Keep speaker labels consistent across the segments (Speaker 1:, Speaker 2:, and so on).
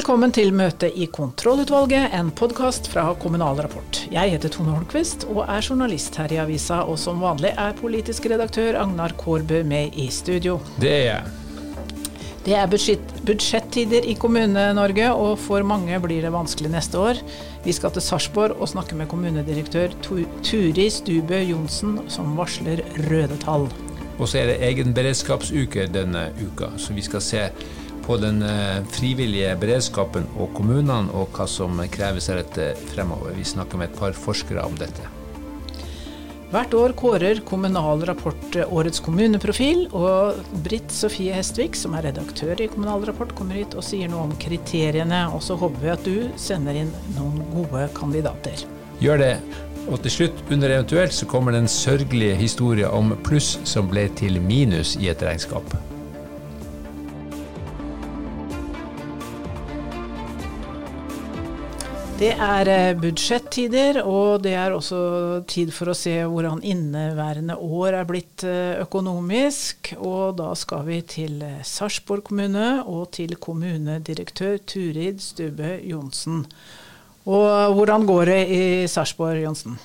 Speaker 1: Velkommen til møte i Kontrollutvalget, en podkast fra Kommunal Rapport. Jeg heter Tone Holmquist og er journalist her i avisa, og som vanlig er politisk redaktør Agnar Kårbø med i studio.
Speaker 2: Det er jeg.
Speaker 1: Det er budsjett, budsjettider i Kommune-Norge, og for mange blir det vanskelig neste år. Vi skal til Sarpsborg og snakke med kommunedirektør Turi Stubø Johnsen, som varsler røde tall.
Speaker 2: Og så er det egen beredskapsuke denne uka, så vi skal se på den eh, frivillige beredskapen og kommunene, og hva som kreves dette fremover. Vi snakker med et par forskere om dette.
Speaker 1: Hvert år kårer Kommunal Rapport årets kommuneprofil, og Britt Sofie Hestvik, som er redaktør i Kommunal Rapport, kommer hit og sier noe om kriteriene. Og så håper vi at du sender inn noen gode kandidater.
Speaker 2: Gjør det. Og til slutt, under eventuelt, så kommer den sørgelige historien om pluss som ble til minus i et regnskap.
Speaker 1: Det er eh, budsjettider, og det er også tid for å se hvordan inneværende år er blitt eh, økonomisk. Og da skal vi til eh, Sarpsborg kommune og til kommunedirektør Turid Stubø Johnsen. Og hvordan går det i Sarpsborg, Johnsen?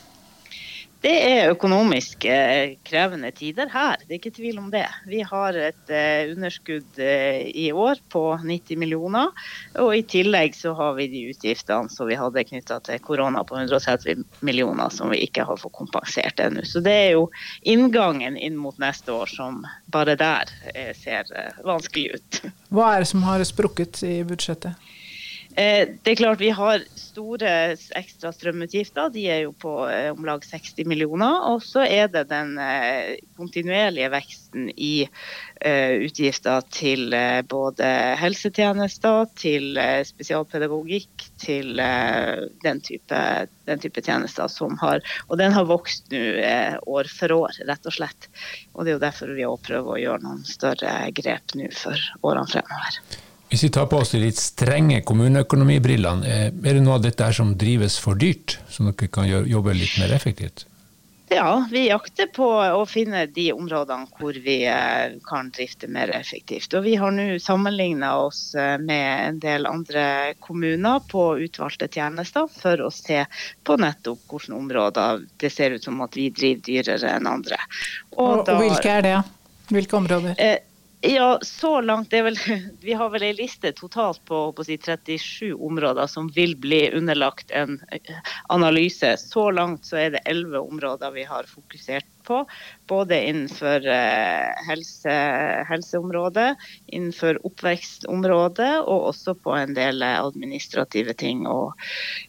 Speaker 3: Det er økonomisk eh, krevende tider her, det er ikke tvil om det. Vi har et eh, underskudd eh, i år på 90 millioner. Og i tillegg så har vi de utgiftene som vi hadde knytta til korona på 130 millioner som vi ikke har fått kompensert ennå. Så det er jo inngangen inn mot neste år som bare der ser vanskelig ut.
Speaker 1: Hva er det som har sprukket i budsjettet?
Speaker 3: Eh, det er klart Vi har store ekstra strømutgifter. De er jo på eh, om lag 60 millioner. Og så er det den eh, kontinuerlige veksten i utgifter til både helsetjenester, til spesialpedagogikk, til den type, den type tjenester som har Og den har vokst nå år for år, rett og slett. Og det er jo derfor vi òg prøver å gjøre noen større grep nå for årene fremover.
Speaker 2: Hvis vi tar på oss de litt strenge kommuneøkonomibrillene, eh, er det noe av dette her som drives for dyrt, som dere kan jobbe litt mer effektivt?
Speaker 3: Ja, vi jakter på å finne de områdene hvor vi eh, kan drifte mer effektivt. Og vi har nå sammenligna oss eh, med en del andre kommuner på utvalgte tjenester for å se på nettopp hvilke områder det ser ut som at vi driver dyrere enn andre.
Speaker 1: Og, og, da, og hvilke er det? Hvilke områder? Eh,
Speaker 3: ja, så langt er vel, Vi har vel en liste totalt på, på si 37 områder som vil bli underlagt en eh, analyse. Så langt så er det 11 områder vi har fokusert på. Både innenfor eh, helse, helseområdet, innenfor oppvekstområdet og også på en del administrative ting og,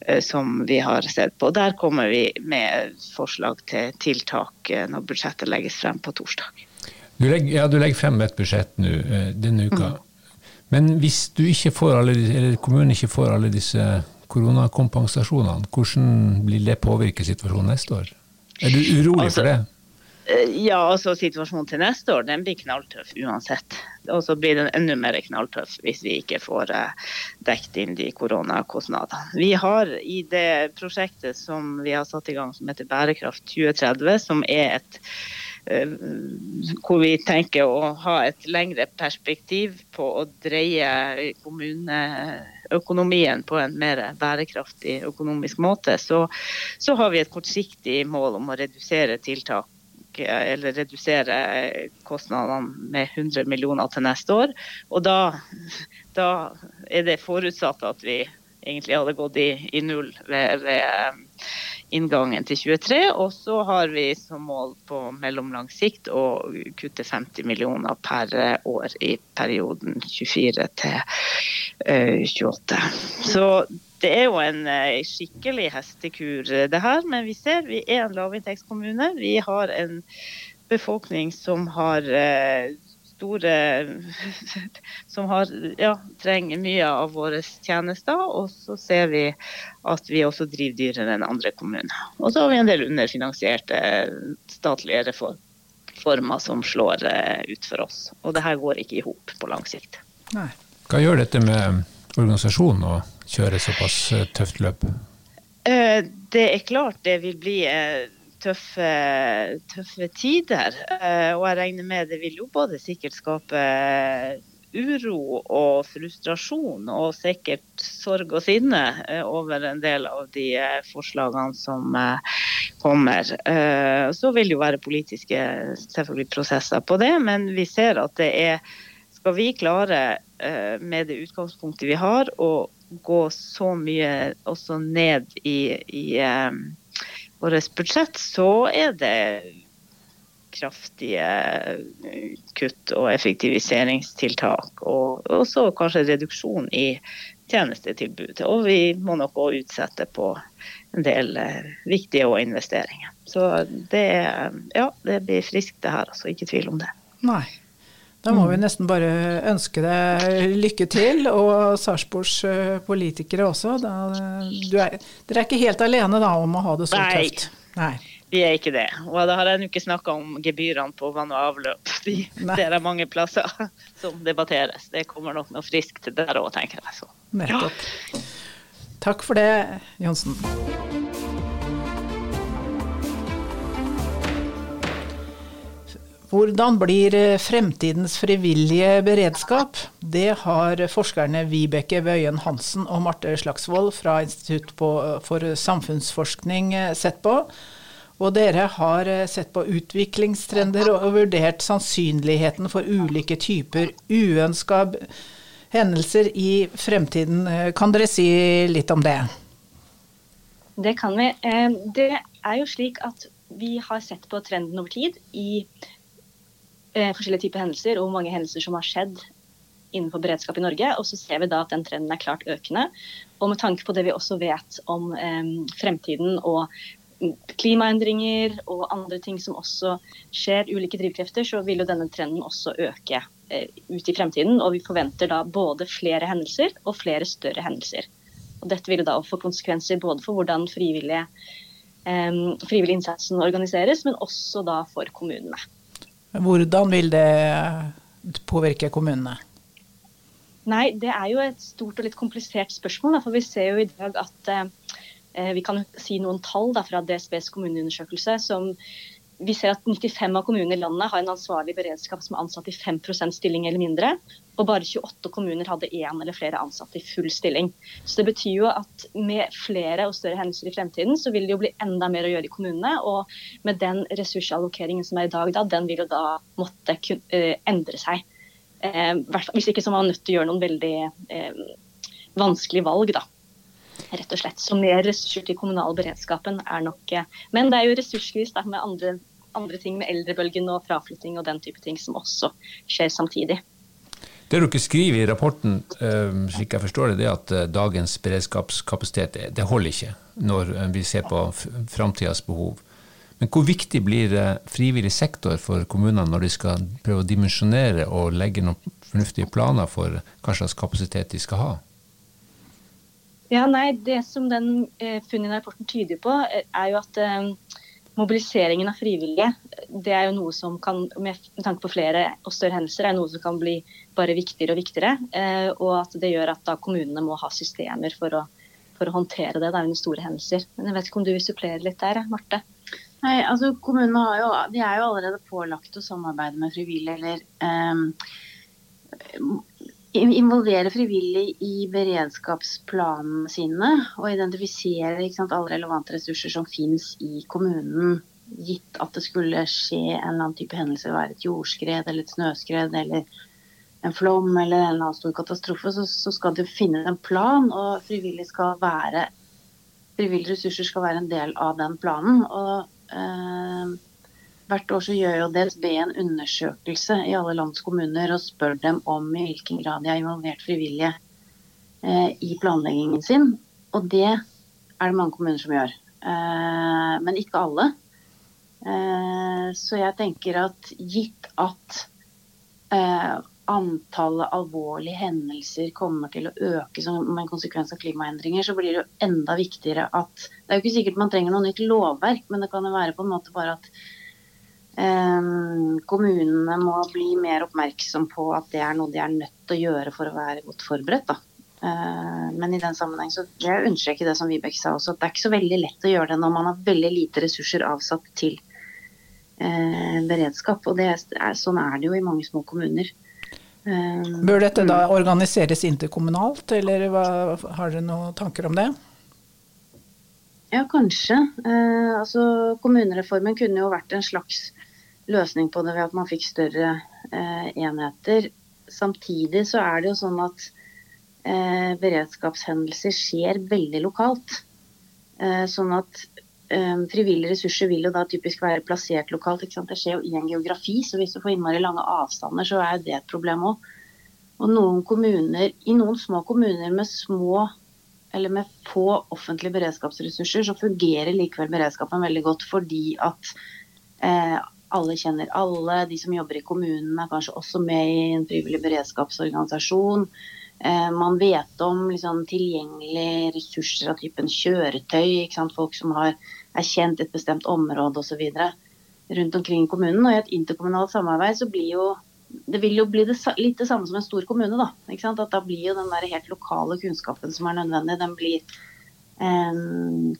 Speaker 3: eh, som vi har sett på. Der kommer vi med forslag til tiltak når budsjettet legges frem på torsdag.
Speaker 2: Du legger, ja, du legger frem et budsjett nå eh, denne uka. Mm. Men hvis du ikke får alle, eller kommunen ikke får alle disse koronakompensasjonene, hvordan vil det påvirke situasjonen neste år? Er du urolig altså, for det?
Speaker 3: Eh, ja, altså situasjonen til neste år den blir knalltøff uansett. Og så blir den enda mer knalltøff hvis vi ikke får uh, dekket inn de koronakostnadene. Vi har i det prosjektet som vi har satt i gang som heter Bærekraft 2030, som er et Eh, hvor vi tenker å ha et lengre perspektiv på å dreie kommuneøkonomien på en mer bærekraftig økonomisk måte, så, så har vi et kortsiktig mål om å redusere tiltak eller redusere kostnadene med 100 millioner til neste år. Og da, da er det forutsatt at vi egentlig hadde gått i, i null ved, ved inngangen til 23. Og så har vi som mål på mellomlang sikt å kutte 50 millioner per år i perioden 24 til 28. Eh, så det er jo en eh, skikkelig hestekur det her, men vi ser vi er en lavinntektskommune. Vi har en befolkning som har eh, store som har, ja, trenger mye av våre tjenester. Og så ser vi at vi også driver dyrere enn andre kommuner. Og så har vi en del underfinansierte statlige reformer som slår eh, ut for oss. Og det her går ikke i hop på lang sikt.
Speaker 2: Nei. Hva gjør dette med organisasjonen å kjøre såpass eh, tøft løp?
Speaker 3: Eh, det er klart det vil bli tøffe, tøffe tider. Eh, og jeg regner med det vil jo både sikkert skape uro og frustrasjon og sikkert sorg og sinne eh, over en del av de eh, forslagene som kommer. Så vil det jo være politiske selvfølgelig prosesser på det, men vi ser at det er Skal vi klare med det utgangspunktet vi har, å gå så mye også ned i, i vårt budsjett, så er det kraftige eh, kutt og effektiviseringstiltak. Og også kanskje reduksjon i tjenestetilbudet. Og vi må nok òg utsette på en del viktige viktige investeringer. Så det, ja, det blir friskt det her, altså. Ikke tvil om det.
Speaker 1: Nei. Da må vi nesten bare ønske deg lykke til, og Sarpsborgs eh, politikere også. Da, er, dere er ikke helt alene da om å ha det så
Speaker 3: Nei.
Speaker 1: tøft? Nei.
Speaker 3: Vi er ikke det. Og da har jeg ikke snakka om gebyrene på vann og avløp. De er jeg mange plasser som debatteres. Det kommer nok noe friskt der òg, tenker jeg. Så.
Speaker 1: Nettopp. Ja. Takk for det, Johnsen. Hvordan blir fremtidens frivillige beredskap? Det har forskerne Vibeke Wøien Hansen og Marte Slagsvold fra Institutt for samfunnsforskning sett på. Og dere har eh, sett på utviklingstrender og vurdert sannsynligheten for ulike typer uønska hendelser i fremtiden. Eh, kan dere si litt om det?
Speaker 4: Det kan vi. Eh, det er jo slik at vi har sett på trenden over tid i forskjellige typer hendelser og mange hendelser som har skjedd innenfor beredskap i Norge. Og så ser vi da at den trenden er klart økende. Og med tanke på det vi også vet om fremtiden og klimaendringer og andre ting som også skjer, ulike drivkrefter, så vil jo denne trenden også øke eh, ut i fremtiden. Og vi forventer da både flere hendelser og flere større hendelser. Og dette vil jo da få konsekvenser både for hvordan eh, frivillig innsatsen organiseres, men også da for kommunene.
Speaker 1: Hvordan vil det påvirke kommunene?
Speaker 4: Nei, Det er jo et stort og litt komplisert spørsmål. For vi ser jo i dag at Eh, vi kan si noen tall da, fra DSBs kommuneundersøkelse. som vi ser at 95 av kommunene i landet har en ansvarlig beredskap som er ansatt i 5% stilling eller mindre. Og bare 28 kommuner hadde én eller flere ansatte i full stilling. Så det betyr jo at med flere og større hendelser i fremtiden, så vil det jo bli enda mer å gjøre i kommunene. Og med den ressursallokeringen som er i dag, da, den vil jo da måtte uh, endre seg. Uh, hvis ikke så er man nødt til å gjøre noen veldig uh, vanskelige valg, da rett og slett. Så mer ressurser til kommunal beredskapen er nok eh, Men det er jo ressursvis da, med andre, andre, ting, med eldrebølgen og fraflytting og den type ting som også skjer samtidig.
Speaker 2: Det dere skriver i rapporten, eh, slik jeg forstår det, det at eh, dagens beredskapskapasitet det holder ikke når vi ser på framtidas behov. Men hvor viktig blir frivillig sektor for kommunene når de skal prøve å dimensjonere og legge noen fornuftige planer for hva slags kapasitet de skal ha?
Speaker 4: Ja, nei, Det som den eh, funnet i rapporten tyder på, eh, er jo at eh, mobiliseringen av frivillige det er jo noe som kan, med tanke på flere og større hendelser, er noe som kan bli bare viktigere og viktigere. Eh, og at det gjør at da kommunene må ha systemer for å, for å håndtere det da, under store hendelser. Men jeg vet ikke om du vil supplere litt der, Marte?
Speaker 5: Nei, altså Kommunene har jo, de er jo allerede pålagt å samarbeide med frivillige. eller um, involvere frivillig i beredskapsplanene sine og identifisere sant, alle relevante ressurser som finnes i kommunen. Gitt at det skulle skje en eller annen type hendelse, være et jordskred eller et snøskred eller en flom eller en eller annen stor katastrofe, så, så skal du finne en plan. Og frivillige, være, frivillige ressurser skal være en del av den planen. Og eh, Hvert år så gjør jo DSB en undersøkelse i alle lands kommuner og spør dem om i hvilken grad de har involvert frivillige eh, i planleggingen sin. Og det er det mange kommuner som gjør. Eh, men ikke alle. Eh, så jeg tenker at gitt at eh, antallet alvorlige hendelser kommer til å øke som en konsekvens av klimaendringer, så blir det jo enda viktigere at Det er jo ikke sikkert man trenger noe nytt lovverk, men det kan jo være på en måte bare at kommunene må bli mer oppmerksom på at det er noe de er nødt til å gjøre for å være godt forberedt. Da. Men i den sammenheng så jeg understreke det som Vibeke sa også, at det er ikke så veldig lett å gjøre det når man har veldig lite ressurser avsatt til eh, beredskap. Og er, sånn er det jo i mange små kommuner. Um,
Speaker 1: Bør dette da organiseres interkommunalt, eller hva, har dere noen tanker om det?
Speaker 5: Ja, kanskje. Eh, altså, kommunereformen kunne jo vært en slags løsning på det ved at man fikk større eh, enheter. Samtidig så er det jo sånn at eh, beredskapshendelser skjer veldig lokalt. Eh, sånn at eh, frivillige ressurser vil jo da typisk være plassert lokalt. ikke sant? Det skjer jo i en geografi, så hvis du får innmari lange avstander, så er det et problem òg. Og noen kommuner, i noen små kommuner med små eller med få offentlige beredskapsressurser, så fungerer likevel beredskapen veldig godt fordi at eh, alle kjenner alle. De som jobber i kommunen er kanskje også med i en frivillig beredskapsorganisasjon. Eh, man vet om liksom, tilgjengelige ressurser av typen kjøretøy. Folk som har erkjent et bestemt område osv. rundt omkring i kommunen. Og i et interkommunalt samarbeid så blir jo det vil jo bli det, litt det samme som en stor kommune. Da At da blir jo den der helt lokale kunnskapen som er nødvendig, den blir eh,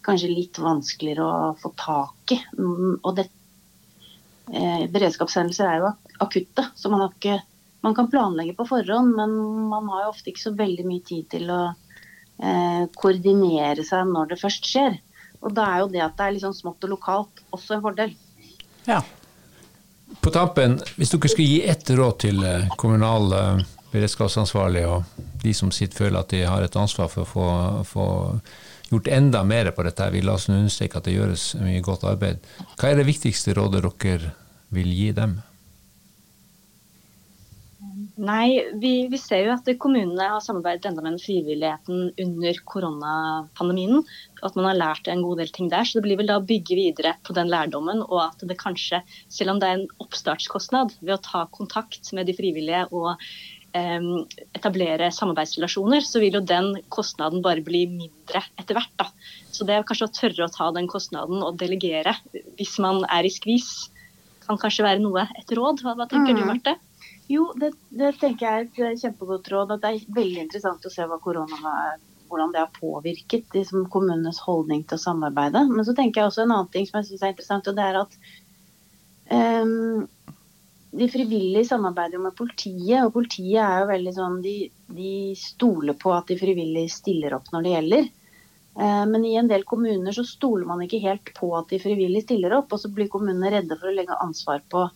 Speaker 5: kanskje litt vanskeligere å få tak i. Mm, og det, eh, beredskapshendelser er jo akutte, så man, ikke, man, kan planlegge på forhånd, men man har jo ofte ikke så veldig mye tid til å eh, koordinere seg når det først skjer. Og da er jo det at det er sånn smått og lokalt også en fordel.
Speaker 1: Ja.
Speaker 2: På tampen, hvis dere skulle gi ett råd til eh, kommunale beredskapsansvarlige og de som sitter føler at de har et ansvar for å få gjort enda mer på dette, vi la oss understreke at det gjøres mye godt arbeid. Hva er det viktigste rådet dere vil gi dem?
Speaker 4: Nei, vi, vi, ser jo at kommunene har samarbeidet enda med frivilligheten under koronapandemien. At man har lært en god del ting der. Så det blir vel da å bygge videre på den lærdommen. Og at det kanskje, selv om det er en oppstartskostnad ved å ta kontakt med de frivillige og etablere samarbeidsrelasjoner, så vil jo den kostnaden bare bli mindre etter hvert. da. Så det er kanskje å tørre å ta den kostnaden og delegere hvis man er i skvis, kan kanskje være noe et råd. Hva, hva tenker mm. du, Marte?
Speaker 5: Jo, det, det, tenker jeg er et kjempegodt råd. at Det er veldig interessant å se hva korona hvordan det har påvirket liksom, kommunenes holdning til å samarbeide. Men så tenker jeg også en annen ting som jeg syns er interessant. og det er at um, de frivillige samarbeider jo med politiet, og politiet er jo veldig sånn de, de, stoler på at de frivillige stiller opp når det gjelder. Uh, men i en del kommuner så stoler man ikke helt på at de frivillige stiller opp, og så blir kommunene redde for å legge ansvar på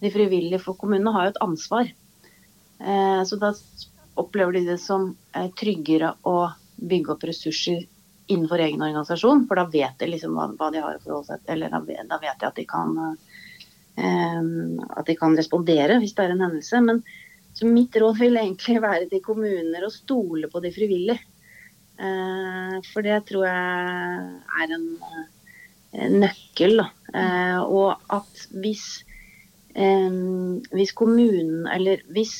Speaker 5: de frivillige, for kommunene har jo et ansvar. Eh, så da opplever de det som eh, tryggere å bygge opp ressurser innenfor egen organisasjon, for da vet de liksom hva, de har å forholde seg til. Eller da, vet de at de, kan, eh, at de kan respondere hvis det er en hendelse. Men så mitt råd vil egentlig være til kommuner å stole på de frivillige. Eh, for det tror jeg er en, en nøkkel. Da. og at hvis hvis kommunen eller hvis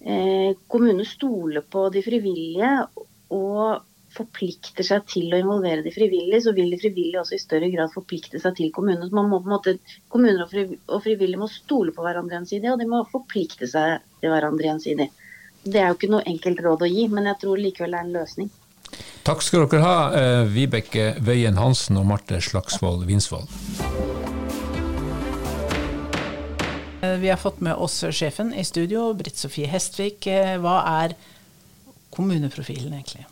Speaker 5: eh, kommunen stoler på de frivillige og forplikter seg til å involvere de frivillige, så vil de frivillige også i større grad forplikte seg til kommunene. Så man må på en måte, Kommuner og frivillige må stole på hverandre gjensidig, og de må forplikte seg til hverandre gjensidig. Det er jo ikke noe enkelt råd å gi, men jeg tror likevel det er en løsning.
Speaker 2: Takk skal dere ha, eh, Vibeke Wøien Hansen og Marte Slagsvold Vinsvold.
Speaker 1: Eh, vi har fått med oss sjefen i studio, Britt Sofie Hestvik. Eh, hva er kommuneprofilen egentlig?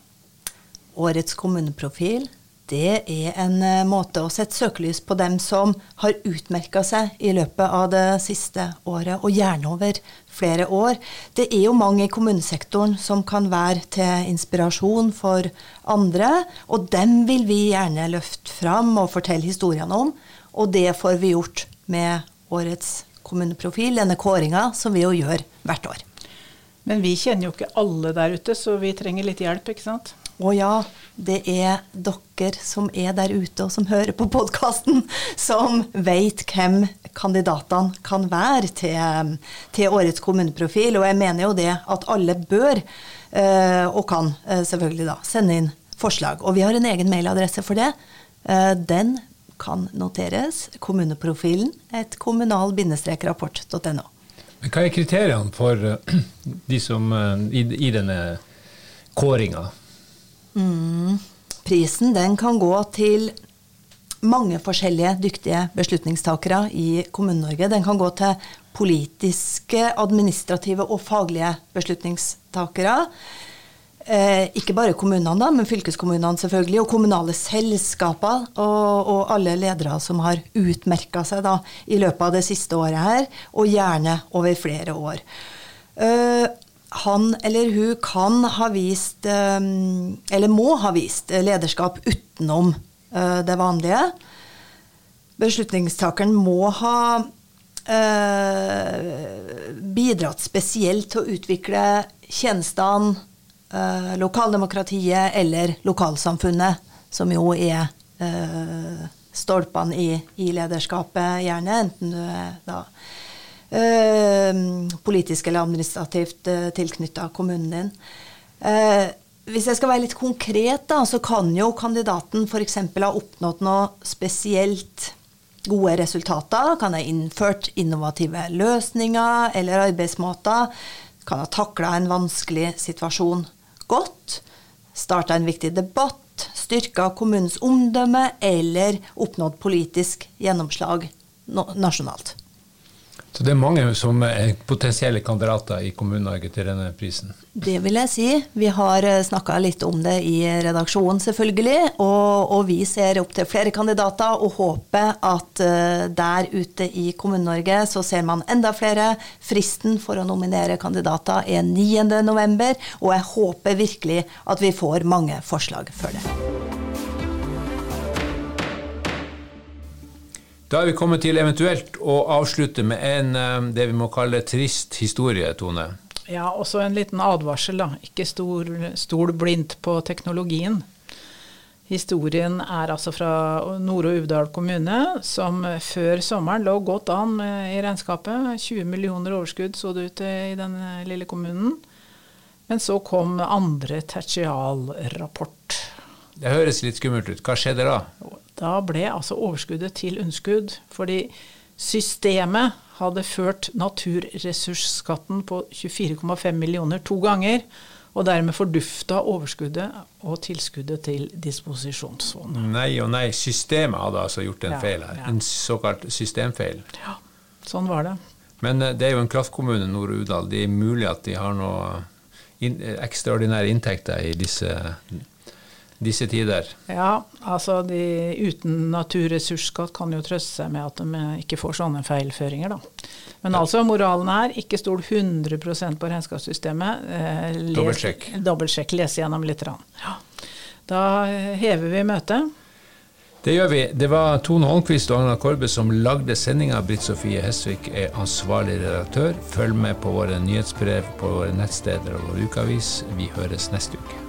Speaker 6: Årets kommuneprofil det er en eh, måte å sette søkelys på dem som har utmerka seg i løpet av det siste året, og gjerne over flere år. Det er jo mange i kommunesektoren som kan være til inspirasjon for andre, og dem vil vi gjerne løfte fram og fortelle historiene om, og det får vi gjort med årets kommuneprofil, denne kåringa, som vi jo gjør hvert år.
Speaker 1: Men vi kjenner jo ikke alle der ute, så vi trenger litt hjelp, ikke sant?
Speaker 6: Å ja, det er dere som er der ute og som hører på podkasten, som vet hvem kandidatene kan være til, til, årets kommuneprofil. Og jeg mener jo det at alle bør, eh, og kan eh, selvfølgelig da, sende inn forslag. Og vi har en egen mailadresse for det. Eh, den kan noteres. Kommuneprofilen et kommunal-rapport.no.
Speaker 2: Men Hva er kriteriene for de som i, i denne kåringa?
Speaker 6: Mm, prisen den kan gå til mange forskjellige dyktige beslutningstakere i Kommune-Norge. Den kan gå til politiske, administrative og faglige beslutningstakere. Eh, ikke bare kommunene, da, men fylkeskommunene selvfølgelig, og kommunale selskaper. Og, og alle ledere som har utmerka seg da, i løpet av det siste året her, og gjerne over flere år. Eh, han eller hun kan ha vist, eh, eller må ha vist, lederskap utenom eh, det vanlige. Beslutningstakeren må ha bidratt spesielt til å utvikle tjenestene, lokaldemokratiet eller lokalsamfunnet, som jo er stolpene i, lederskapet, gjerne, enten du er da Eh, politisk eller administrativt eh, tilknytta kommunen din. Eh, hvis jeg skal være litt konkret, da, så kan jo kandidaten f.eks. ha oppnådd noe spesielt gode resultater. Kan ha innført innovative løsninger eller arbeidsmåter. Kan ha takla en vanskelig situasjon godt. Starta en viktig debatt. Styrka kommunens omdømme eller oppnådd politisk gjennomslag nasjonalt.
Speaker 2: Så det er mange som er potensielle kandidater i Kommune-Norge til denne prisen?
Speaker 6: Det vil jeg si. Vi har eh, snakka litt om det i redaksjonen, selvfølgelig. Og, og, vi ser opp til flere kandidater og håper at uh, der ute i Kommune-Norge så ser man enda flere. Fristen for å nominere kandidater er 9.11, og jeg håper virkelig at vi får mange forslag før det.
Speaker 2: Da er vi kommet til eventuelt å avslutte med en eh, det vi må kalle trist historie, Tone.
Speaker 1: Ja, også en liten advarsel, da. Ikke stol, stol blindt på teknologien. Historien er altså fra Nord- og Uvdal kommune, som før sommeren lå godt an i regnskapet. 20 millioner overskudd så det ut i den lille kommunen. Men så kom andre tertialrapport.
Speaker 2: Det høres litt skummelt ut. Hva skjedde da?
Speaker 1: Da ble altså overskuddet til unnskudd. Fordi systemet hadde ført naturressursskatten på 24,5 millioner to ganger. Og dermed fordufta overskuddet og tilskuddet til disposisjonssonen.
Speaker 2: Nei og nei, systemet hadde altså gjort en ja, feil her. Ja. En såkalt systemfeil.
Speaker 1: Ja, sånn var det.
Speaker 2: Men eh, det er jo en kraftkommune, Nord-Udal. Det er mulig at de har noe in ekstraordinære inntekter i disse disse tider?
Speaker 1: Ja, altså de uten naturressursskatt kan jo trøste seg med at de ikke får sånne feilføringer, da. Men ja. altså, moralen er ikke stol 100% på regnskapssystemet.
Speaker 2: Eh, dobbeltsjekk.
Speaker 1: Dobbeltsjekk, lese gjennom litt. Ja. Da hever vi møtet.
Speaker 2: Det gjør vi. Det var Tone Holmquist og Agna Korbe som lagde sendinga. Britt Sofie Hesvik er ansvarlig redaktør. Følg med på våre nyhetsbrev på våre nettsteder og vår ukeavis. Vi høres neste uke.